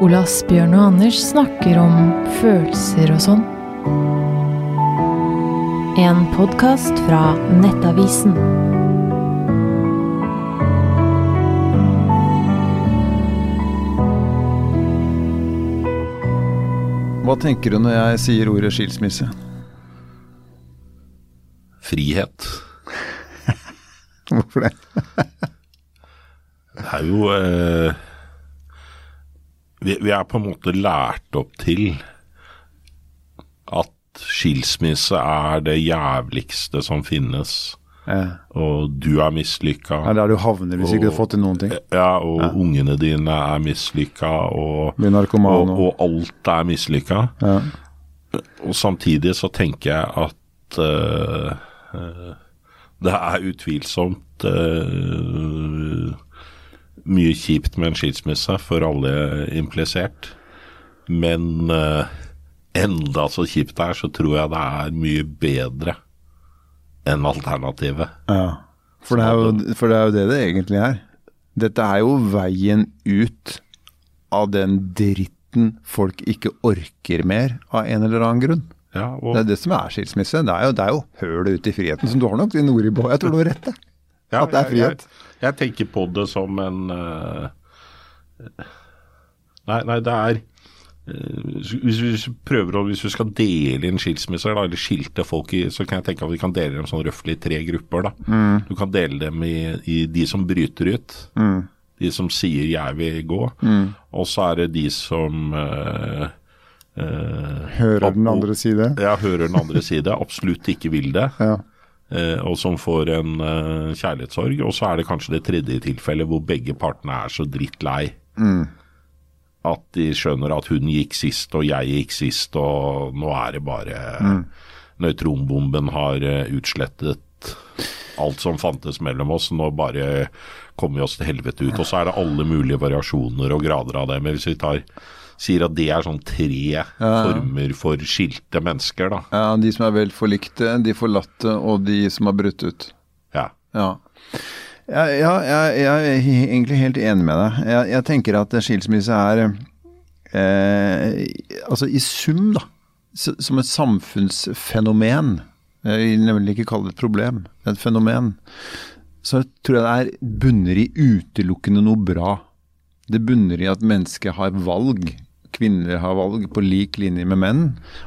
Ole Asbjørn og Anders snakker om følelser og sånn. En podkast fra Nettavisen. Hva tenker du når jeg sier ordet skilsmisse? Frihet. Hvorfor det? Det er jo eh, vi, vi er på en måte lært opp til at skilsmisse er det jævligste som finnes. Ja. Og du er mislykka. Ja, der du havner hvis ikke du har fått til noen ting. Ja, og ungene dine er mislykka, og, og, og og alt er mislykka. ja. Og samtidig så tenker jeg at uh, uh, det er utvilsomt eh, mye kjipt med en skilsmisse for alle implisert. Men uh, enda så kjipt det er, så tror jeg det er mye bedre enn alternativet. ja. For, det er jo, for det er jo det det egentlig er. Dette er jo veien ut av den dritten folk ikke orker mer av en eller annen grunn. Ja, og, Det er det som er skilsmisse. Det er jo, det er jo hølet ut i friheten. som du har nok dine ord i båt. Jeg tror du har rett, jeg. Ja, at det er frihet. Jeg, jeg tenker på det som en uh, Nei, nei, det er eh, hvis vi prøver å, hvis vi skal dele inn skilsmisser, da, eller skilte folk i, så kan jeg tenke at vi kan dele dem sånn røftlig i tre grupper. da. Mm. Du kan dele dem i, i de som bryter ut, de som sier 'jeg vil gå', Mm. og så er det de som øh, øh, Hører den andre side. Ja, hører den andre side, absolutt ikke vil det. Ja. Eh, og som får en eh, kjærlighetssorg. Og så er det kanskje det tredje tilfellet hvor begge partene er så drittlei. At de skjønner at hun gikk sist, og jeg gikk sist, og nå er det bare Nøytronbomben har eh, utslettet alt som fantes mellom oss. Nå bare kommer vi oss til helvete ut. Og så er det alle mulige variasjoner og grader av det. Men hvis vi tar, sier at det er sånn tre former for skilte mennesker, da. ja, de som er vel forlikte, de forlatte og de som har brutt ut. Ja. Ja. Ja, ja jeg, jeg er egentlig helt enig med deg. Jeg, jeg tenker at skilsmisse er eh, Altså i sum, da. Som et samfunnsfenomen. Jeg vil nemlig ikke kalle det et problem, et fenomen. Så tror jeg det er bunner i utelukkende noe bra. Det bunner i at mennesket har valg. Kvinner har valg på lik linje med menn.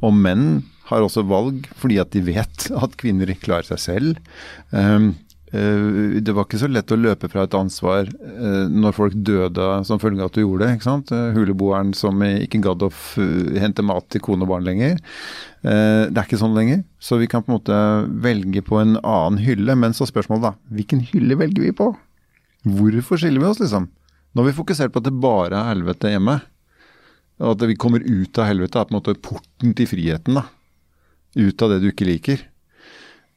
Og menn har også valg fordi at de vet at kvinner klarer seg selv. Um, eh, det var ikke så lett å løpe fra et ansvar eh, når folk døde som følge av at du gjorde det. ikke sant? Eh, Huleboeren som ikke gadd å hente mat til kone og barn lenger. Det er ikke sånn lenger. Så vi kan på en måte velge på en annen hylle. Men så spørsmålet, da. Hvilken hylle velger vi på? Hvorfor skiller vi oss, liksom? Nå har vi fokusert på at det bare er helvete hjemme. At vi kommer ut av helvete er på en måte porten til friheten. da. Ut av det du ikke liker.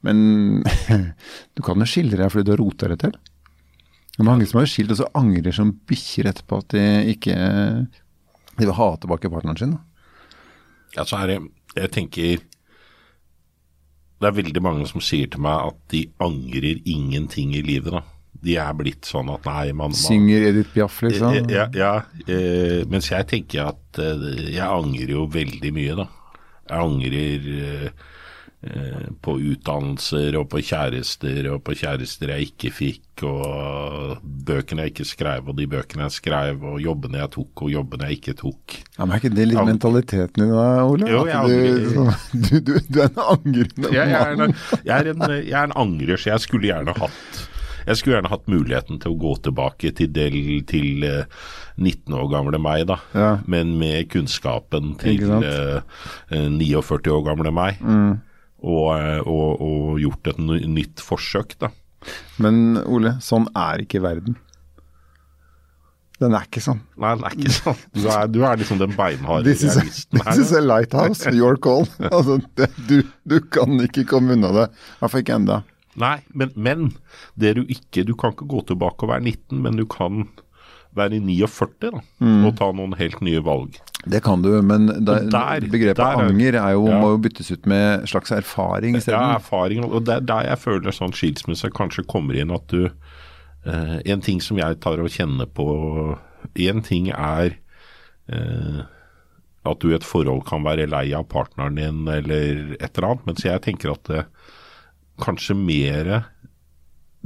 Men du kan jo skille deg fordi du har rota det til. Det er mange som har skilt og så angrer som bikkjer etterpå at de ikke De vil ha tilbake partneren sin. Ja, så er det Jeg tenker Det er veldig mange som sier til meg at de angrer ingenting i livet, da. De er blitt sånn at nei, man, man Synger Edith Piaf, liksom. Ja, ja eh, mens jeg tenker at eh, jeg angrer jo veldig mye, da. Jeg angrer eh, eh, på utdannelser og på kjærester og på kjærester jeg ikke fikk, og bøkene jeg ikke skrev, og de bøkene jeg skrev, og jobbene jeg tok, og jobbene jeg ikke tok. Ja, men Er ikke det litt Ang- mentaliteten din da, Ole? Jo, du, du, du, du er en angrende Jeg, jeg, er en, jeg, er en, jeg er en angrer, så jeg skulle gjerne hatt jeg skulle gjerne hatt muligheten til å gå tilbake til, del, til eh, 19 år gamle meg, da. Ja. Men med kunnskapen til sant? eh, eh, 49 år gamle meg. Mm. Og, eh, og, og gjort et nytt forsøk, da. Men Ole, sånn er ikke verden. Den er ikke sånn. Nei, den er ikke sånn. Du er, du er liksom den beinharde This is, realisten her. this is a lighthouse, your call. Altså, det, du, du kan ikke komme unna det. I hvert fall ikke enda. Nei, men, men det du ikke Du kan ikke gå tilbake og være 19, men du kan være i 49 da, Mm. og ta noen helt nye valg. Det kan du, men der, der- begrepet der er- anger er jo, Ja. må jo byttes ut med slags erfaring Ja, erfaring, og det er der jeg føler sånn skilsmisse kanskje kommer inn at du eh, En ting som jeg tar og kjenner på En ting er eh, at du i et forhold kan være lei av partneren din eller et eller annet. Mens jeg tenker at det kanskje mer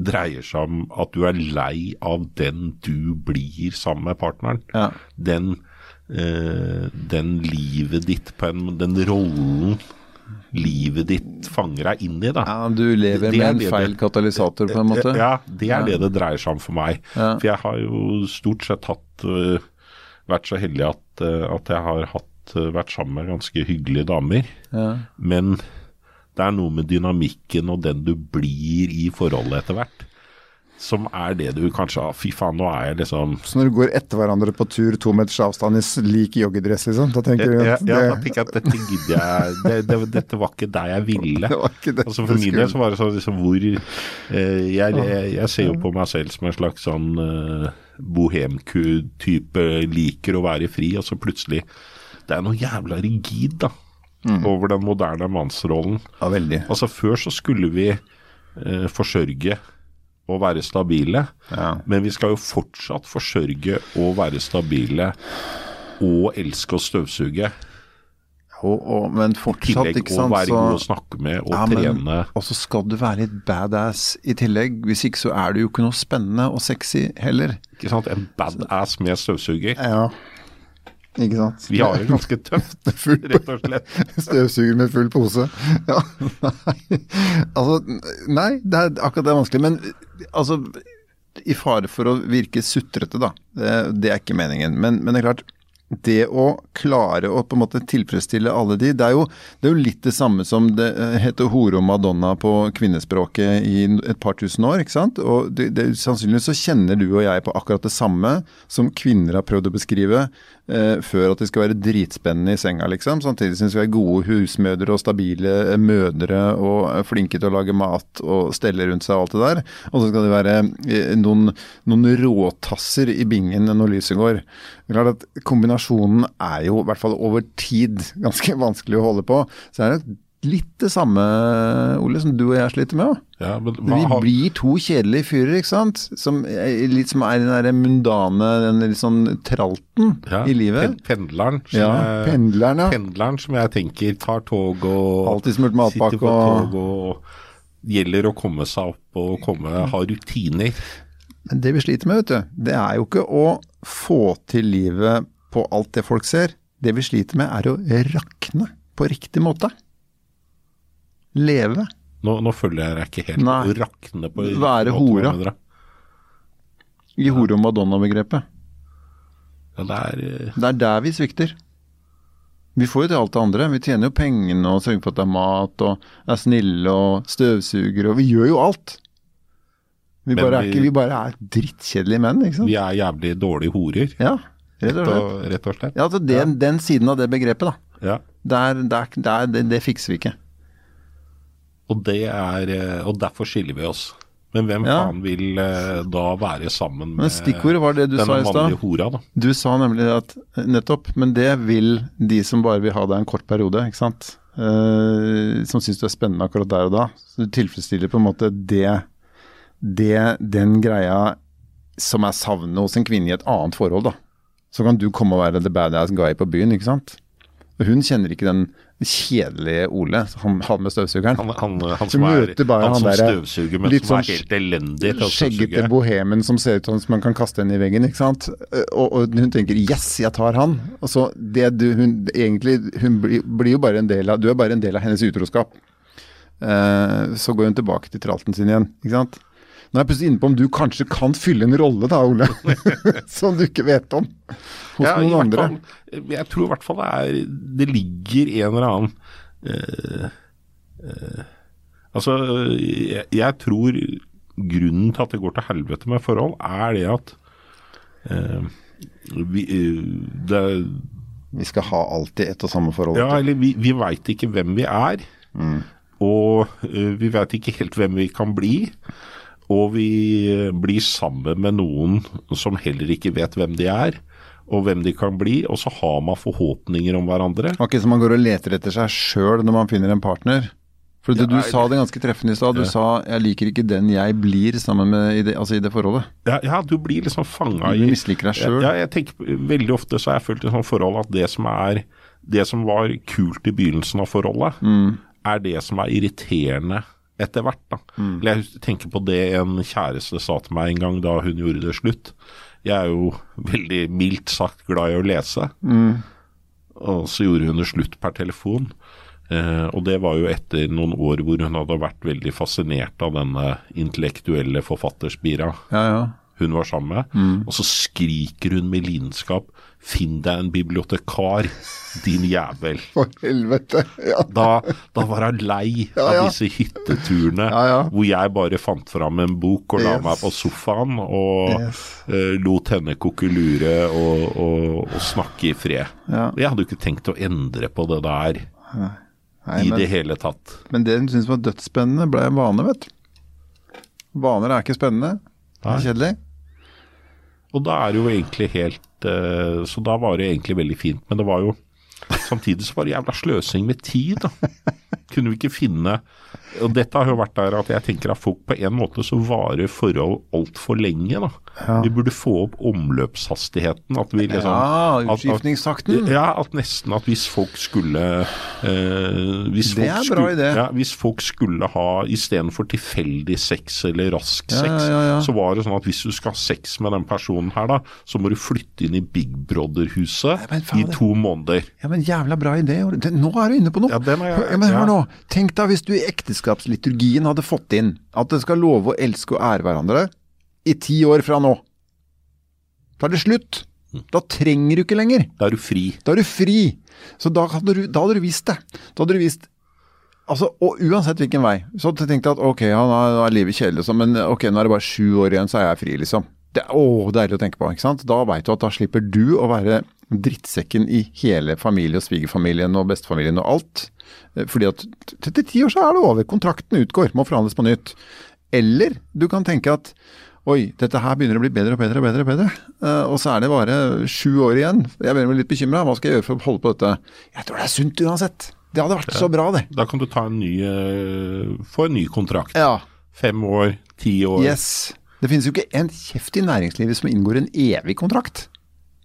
dreier seg om at du er lei av den du blir sammen med partneren. Ja. Den, eh, den livet ditt på en Den rollen livet ditt fanger deg inn i, da. ja, du lever Det- det med en feil det- katalysator, på en måte. Ja, det er det det dreier seg om for meg. Ja. For jeg har jo stort sett hatt uh, vært så heldig at, uh, at jeg har hatt, uh, vært sammen med ganske hyggelige damer. Ja. Men det er noe med dynamikken og den du blir i forholdet etter hvert, som er det du kanskje har Fy faen, nå er jeg liksom Så når du går etter hverandre på tur to meters avstand i lik joggedress, liksom, da tenker du at ja, da det, tenker jeg at dette gidder jeg det, det, Dette var ikke der jeg ville. det var ikke det Altså For min del så var det sånn liksom hvor eh, jeg, jeg, jeg ser jo på meg selv som en slags sånn eh, bohemku-type, liker å være fri, og så plutselig Det er noe jævla rigid, da. Over den moderne mannsrollen. ja, veldig. Altså Før så skulle vi eh, forsørge og være stabile, Ja. men vi skal jo fortsatt forsørge og være stabile og elske å støvsuge. Og, og, men fortsatt, tillegg ikke å Og være så god å snakke med og Ja, men- trene. Og så skal du være litt badass i tillegg. Hvis ikke så er du jo ikke noe spennende og sexy heller. Ikke sant? En badass med støvsuger. Ja, ikke sant. Vi har det ganske tøft, rett og slett. Støvsuger med full pose. Ja, nei. Altså, nei, det er akkurat det er vanskelig. Men altså, i fare for å virke sutrete, da. Det, det er ikke meningen. Men, men det er klart, det å klare å på en måte tilfredsstille alle de, det er jo, det er jo litt det samme som det eh, heter hore og madonna på kvinnespråket i et par tusen år, ikke sant? Og det, det, sannsynligvis så kjenner du og jeg på akkurat det samme som kvinner har prøvd å beskrive eh, før at de skal være dritspennende i senga, liksom. Samtidig som de skal være gode husmødre og stabile eh, mødre og er flinke til å lage mat og stelle rundt seg og alt det der. Og så skal de være eh, noen, noen råtasser i bingen når lyset går. Klart at Kombinasjonen er jo, i hvert fall over tid, ganske vanskelig å holde på. Så er det litt det samme, Ole, som du og jeg sliter med òg. Ja, Vi har, blir to kjedelige fyrer, ikke sant? Som litt som er den derre mundane, den litt sånn tralten ja, i livet. Pendleren. Som Ja, jeg, Pendleren, pendleren som jeg tenker tar tog og Alltid smurt matpakke sitter på og- tog og gjelder å komme seg opp og komme, ha rutiner. Men det vi sliter med, vet du, det er jo ikke å få til livet på alt det folk ser. Det vi sliter med, er å rakne på riktig måte. Leve. Nå, nå følger jeg deg ikke helt. Nei. Å rakne på Være måte, Være hora. I hore- og madonna-begrepet. Ja, det er eh, Det er der vi svikter. Vi får jo til alt det andre. Vi tjener jo pengene og sørger for at det er mat og er snille og støvsuger og Vi gjør jo alt. Vi bare vi- ikke, vi bare er drittkjedelige menn, ikke sant? Vi er jævlig dårlige horer, Ja, rett og slett. rett og slett. Ja, altså den, den siden av det begrepet, da. Ja. Der, der, der, det, det fikser vi ikke. Og, det er, eh, og derfor skiller vi oss. Men hvem Ja. faen vil eh, da være sammen med Men stikkordet var det du sa denne mannlige hora, da? Du sa nemlig at nettopp, men det vil de som bare vil ha deg en kort periode, ikke sant. Uh, som syns du er spennende akkurat der og da. Så du tilfredsstiller på en måte det, det den greia som er savnet hos en kvinne i et annet forhold, da. Så kan du komme og være the badass guy på byen, ikke sant. Og hun kjenner ikke den kjedelige Ole, han, han med støvsugeren. Han, han, han som er bare han som støvsuger, men som er sånn helt elendig til å Skjeggete støvsuge. bohemen som ser ut som man kan kaste henne i veggen, ikke sant. Og, og hun tenker 'yes, jeg tar han'. Og så det du, hun egentlig Hun blir, blir jo bare en del av Du er bare en del av hennes utroskap. Uh, så går hun tilbake til tralten sin igjen, ikke sant. Nå er jeg plutselig inne på om du kanskje kan fylle en rolle da, Ole, som du ikke vet om. Hos Ja, noen andre. fall, jeg tror i hvert fall det er Det ligger en eller annen eh, eh, Altså, jeg, jeg tror grunnen til at det går til helvete med forhold, er det at eh, vi, det, Vi skal ha alltid ett og samme forhold. Ja, eller vi, vi veit ikke hvem vi er. Og eh, vi veit ikke helt hvem vi kan bli. Og vi eh, blir sammen med noen som heller ikke vet hvem de er, og hvem de kan bli. Og så har man forhåpninger om hverandre. Akkurat som man går og leter etter seg sjøl når man finner en partner. For du, du Ja, sa det ganske treffende i stad. Du Ja. sa 'jeg liker ikke den jeg blir' sammen med i det, altså i det forholdet. Ja, ja du blir liksom fanga Du misliker deg sjøl. Ja, jeg tenker Veldig ofte så har jeg følt i sånne forhold at det som er Det som var kult i begynnelsen av forholdet, Mm. er det som er irriterende etter hvert. da. Mm. Jeg tenker på det en kjæreste sa til meg en gang da hun gjorde det slutt. Jeg er jo veldig mildt sagt glad i å lese. Mm. Og så gjorde hun det slutt per telefon. Eh, og det var jo etter noen år hvor hun hadde vært veldig fascinert av denne intellektuelle forfatterspira Ja, ja. Hun var sammen med. Mm. Og så skriker hun med lidenskap 'Finn deg en bibliotekar, din jævel'. For helvete. Ja. Da, da var hun lei Ja, av disse hytteturene Ja, ja. hvor jeg bare fant fram en bok og la Yes. meg på sofaen og Yes. uh, lot henne kokkelure og, og, og snakke i fred. Ja. Jeg hadde jo ikke tenkt å endre på det der Nei, i men, det hele tatt. men det hun syntes var dødsspennende, ble en vane, vet du. Vaner er ikke spennende. Det er kjedelig. Og da er det jo egentlig helt uh, Så da var det egentlig veldig fint. Men det var jo Samtidig så var det jævla sløsing med tid, da. Kunne vi ikke finne Og dette har jo vært der at jeg tenker at folk på en måte så varer forhold altfor lenge, da. Vi burde få opp omløpshastigheten. At vi liksom Ja, utskiftningstakten. Ja, at nesten at hvis folk skulle eh, hvis Det folk er bra idé. Ja, hvis folk skulle ha istedenfor tilfeldig sex eller rask Ja, sex, ja, ja. så var det sånn at hvis du skal ha sex med den personen her, da, så må du flytte inn i Big Brother-huset i to måneder. Ja, men jævla bra idé. Det, nå er du inne på noe. Ja, den er jeg- men hør ja. nå. Tenk deg hvis du i ekteskapsliturgien hadde fått inn at det skal love å elske og ære hverandre i ti år fra nå. Da er det slutt. Da trenger du ikke lenger. Da er du fri. Da er du fri. Så da hadde du, da hadde du vist det. Da hadde du vist Altså, og Uansett hvilken vei. Så tenkte jeg at ok, ja, nå er- livet kjedelig, sånn, men ok, nå er det bare sju år igjen, så er jeg fri, liksom. Det er å, deilig å tenke på. ikke sant? Da veit du at da slipper du å være drittsekken i hele familie og svigerfamilien og bestefamilien og alt. Eh, Fordi at etter ti år så er det over. Kontrakten utgår. Må forhandles på nytt. Eller du kan tenke at Oi, dette her begynner å bli bedre og bedre og bedre. og bedre. Uh, og så er det bare sju år igjen. Jeg begynner å bli litt bekymra. Hva skal jeg gjøre for å holde på dette? Jeg tror det er sunt uansett. Det hadde vært så bra, det. Da kan du ta en ny, uh, få en ny kontrakt. Ja. Fem år, ti år. Yes. Det finnes jo ikke en kjeft i næringslivet som inngår en evig kontrakt.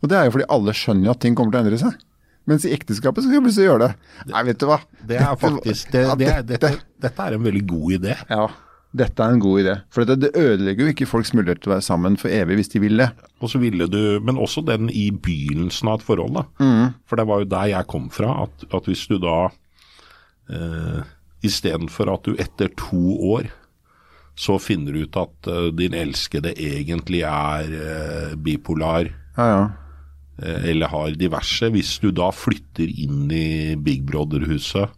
Og det er jo fordi alle skjønner at ting kommer til å endre seg. Mens i ekteskapet så skal vi plutselig gjøre det. Nei, vet du hva. Det er faktisk det, Ja, det, dette- dette, dette er en veldig god idé. Ja, dette er en god idé. For det, det ødelegger jo ikke folks mulighet til å være sammen for evig hvis de vil det. Og så ville du, Men også den i begynnelsen av et forhold. da. Mm. For det var jo der jeg kom fra. At, at hvis du da eh, Istedenfor at du etter to år så finner du ut at uh, din elskede egentlig er uh, bipolar Ja, ja. eh, eller har diverse. Hvis du da flytter inn i Big Brother-huset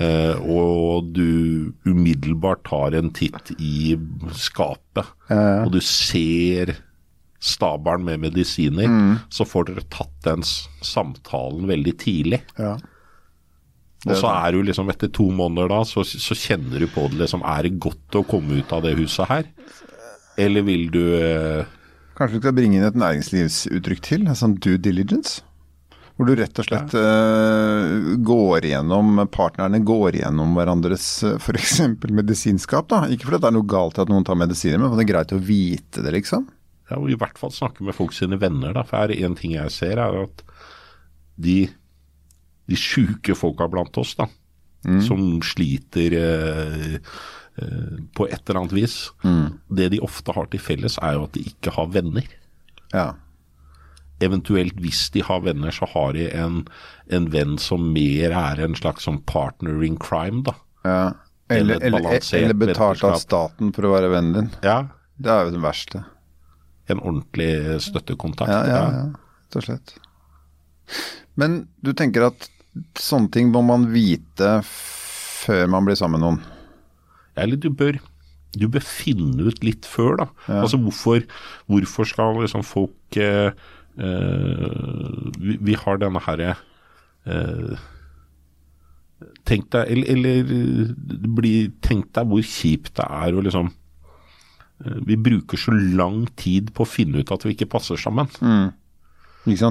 og du umiddelbart tar en titt i skapet, og du ser stabelen med medisiner, så får dere tatt den samtalen veldig tidlig. ja. Og så er du liksom etter to måneder da, så, så kjenner du på det liksom, er det godt å komme ut av det huset her? Eller vil du eh, Kanskje du skal bringe inn et næringslivsuttrykk til, sånn due diligence? Hvor du rett og slett uh, går igjennom, partnerne går igjennom hverandres uh, f.eks. medisinskap. da. Ikke fordi det er noe galt at noen tar medisiner, men det er greit å vite det, liksom. Ja, og i hvert fall snakke med folk sine venner. Da. For er det én ting jeg ser, er at de, de sjuke folka blant oss, da, som sliter eh, eh, på et eller annet vis, det de ofte har til felles, er jo at de ikke har venner. Ja. Eventuelt hvis de har venner, så har de en, en venn som mer er en slags sånn partner in crime, da. ja. Eller Eller, eller, betalt av staten for å være vennen din. Ja, Det er jo det verste. en ordentlig støttekontakt. Ja, ja, ja. Rett og slett. Men du tenker at sånne ting må man vite før man blir sammen med noen? Eller du bør, du bør finne ut litt før, da. Altså hvorfor, hvorfor skal liksom folk eh, vi, vi har denne herre eh, Tenk deg eller, eller blir, tenk deg hvor kjipt det er å liksom eh, Vi bruker så lang tid på å finne ut at vi ikke passer sammen. Sant?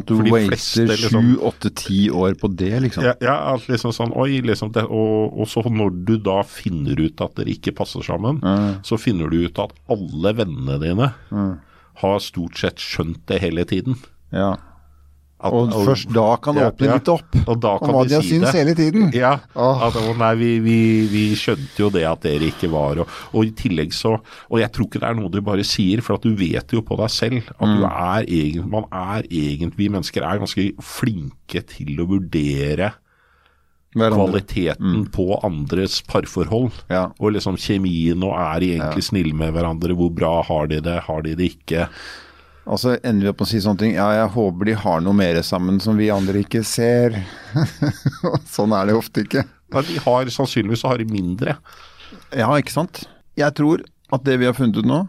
Du fleste, sju, liksom- åtte, ti år på det, liksom. Ja, ja liksom sånn, oi, liksom det, og, og så når du da finner ut at dere ikke passer sammen, så finner du ut at alle vennene dine har stort sett skjønt det hele tiden. Ja. At, Og først da kan det Ja, åpne ja. litt opp Og da om kan hva de de har si syntes hele tiden. Ja, Oh. at å nei, vi, vi, vi skjønte jo det at dere ikke var og, og i tillegg så Og jeg tror ikke det er noe du bare sier, for at du vet jo på deg selv at Mm. du er egen, Man er egentlig Vi mennesker er ganske flinke til å vurdere Hverandre. kvaliteten på andres parforhold. Mm. Ja. Og liksom kjemien, og er egentlig snille med hverandre, hvor bra har de det, har de det ikke? Og så ender vi opp med å si sånne ting. Ja, jeg håper de har noe mer sammen som vi andre ikke ser. sånn er det ofte ikke. Nei, de har Sannsynligvis har de mindre. Ja, ikke sant? Jeg tror at det vi har funnet ut nå,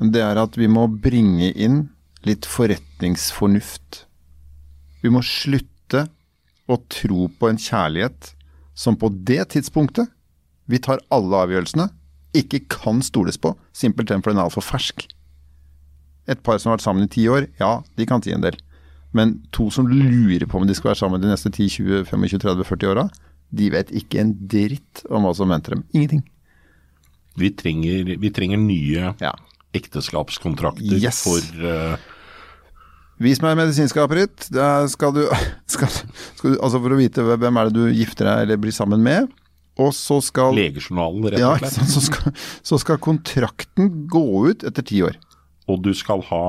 det er at vi må bringe inn litt forretningsfornuft. Vi må slutte å tro på en kjærlighet som på det tidspunktet vi tar alle avgjørelsene, ikke kan stoles på, simpelthen fordi den er altfor fersk. Et par som har vært sammen i ti år, ja, de kan si en del. Men to som lurer på om de skal være sammen de neste 10, 20, 25, 30, 40 åra, de vet ikke en dritt om hva som venter dem. Ingenting. Vi trenger, vi trenger nye Ja. ekteskapskontrakter Yes. for uh... Vis meg medisinskapet ditt. Skal du, skal, skal du Altså for å vite hvem er det du gifter deg eller blir sammen med. Og så skal legejournalen, rett og slett. Ja, Så, skal, så skal kontrakten gå ut etter ti år. Og du skal ha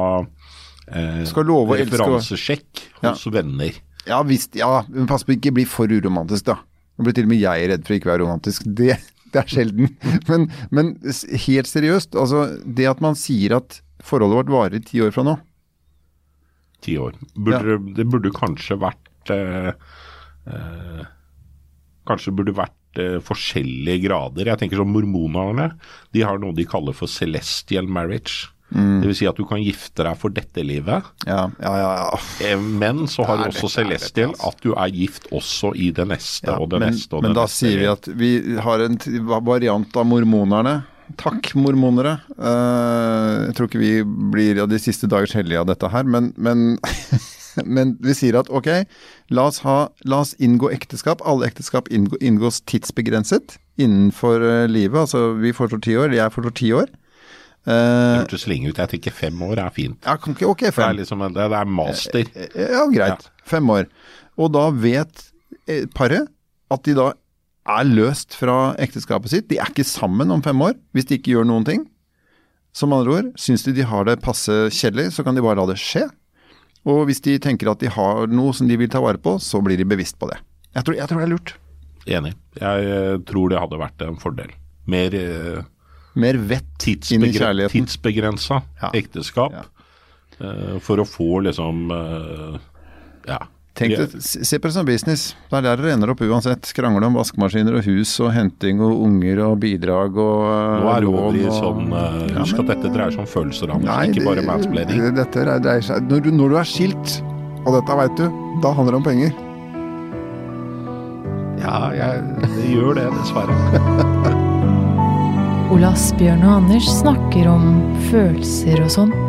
eh, Skal love referansesjekk hos venner. Ja visst, ja, men pass på ikke bli for uromantisk, da. Nå blir til og med jeg redd for ikke å være romantisk. Det, det er sjelden. Men, men helt seriøst, altså det at man sier at forholdet vårt varer ti år fra nå. Ti år. Burde, Det burde kanskje vært eh, eh, Kanskje burde vært eh, forskjellige grader. Jeg tenker som Mormonerne de har noe de kaller for celestial marriage. Mm. Det vil si at du kan gifte deg for dette livet, Ja, ja, ja. ja. eh, men så har du også dette celestial dette, at du er gift også i det neste Ja, og det men, neste og men det da neste. sier vi at vi har en variant av mormonerne. Takk, mormonere. Uh, jeg tror ikke vi blir av de siste dagers hellige av dette her, men, men, men vi sier at ok, la oss, ha, la oss inngå ekteskap. Alle ekteskap inngå, inngås tidsbegrenset innenfor eh, livet. Altså vi foreslår ti år, jeg foreslår ti år. Det Eh, hørtes lenge ut. Jeg tenker fem år er fint. ja, kan ikke, ok, fem. det er liksom det, det er master. Ja, greit. Fem år. Og da vet eh, paret at de da er løst fra ekteskapet sitt. De er ikke sammen om fem år hvis de ikke gjør noen ting. Som andre ord, syns de de har det passe kjedelig, så kan de bare la det skje. Og hvis de tenker at de har noe som de vil ta vare på, så blir de bevisst på det. Jeg tror, jeg tror det er lurt. Enig. Jeg eh, tror det hadde vært en fordel. Mer eh, Mer vett inn i kjærligheten. tidsbegrensa Ja. ekteskap. Ja. Uh, for å få liksom uh, Ja. Tenk deg, se på det som business. Det er der det ender opp uansett. Krangle om vaskemaskiner og hus og henting og unger og bidrag og eh, Nå er det over i sånn uh, Husk at dette dreier seg om følelser, Anders, ikke bare mansplaining. Dette dreier seg når du, når du er skilt, og dette veit du, da handler det om penger. Ja, jeg, det gjør det, dessverre. Ole Asbjørn og Anders snakker om følelser og sånn.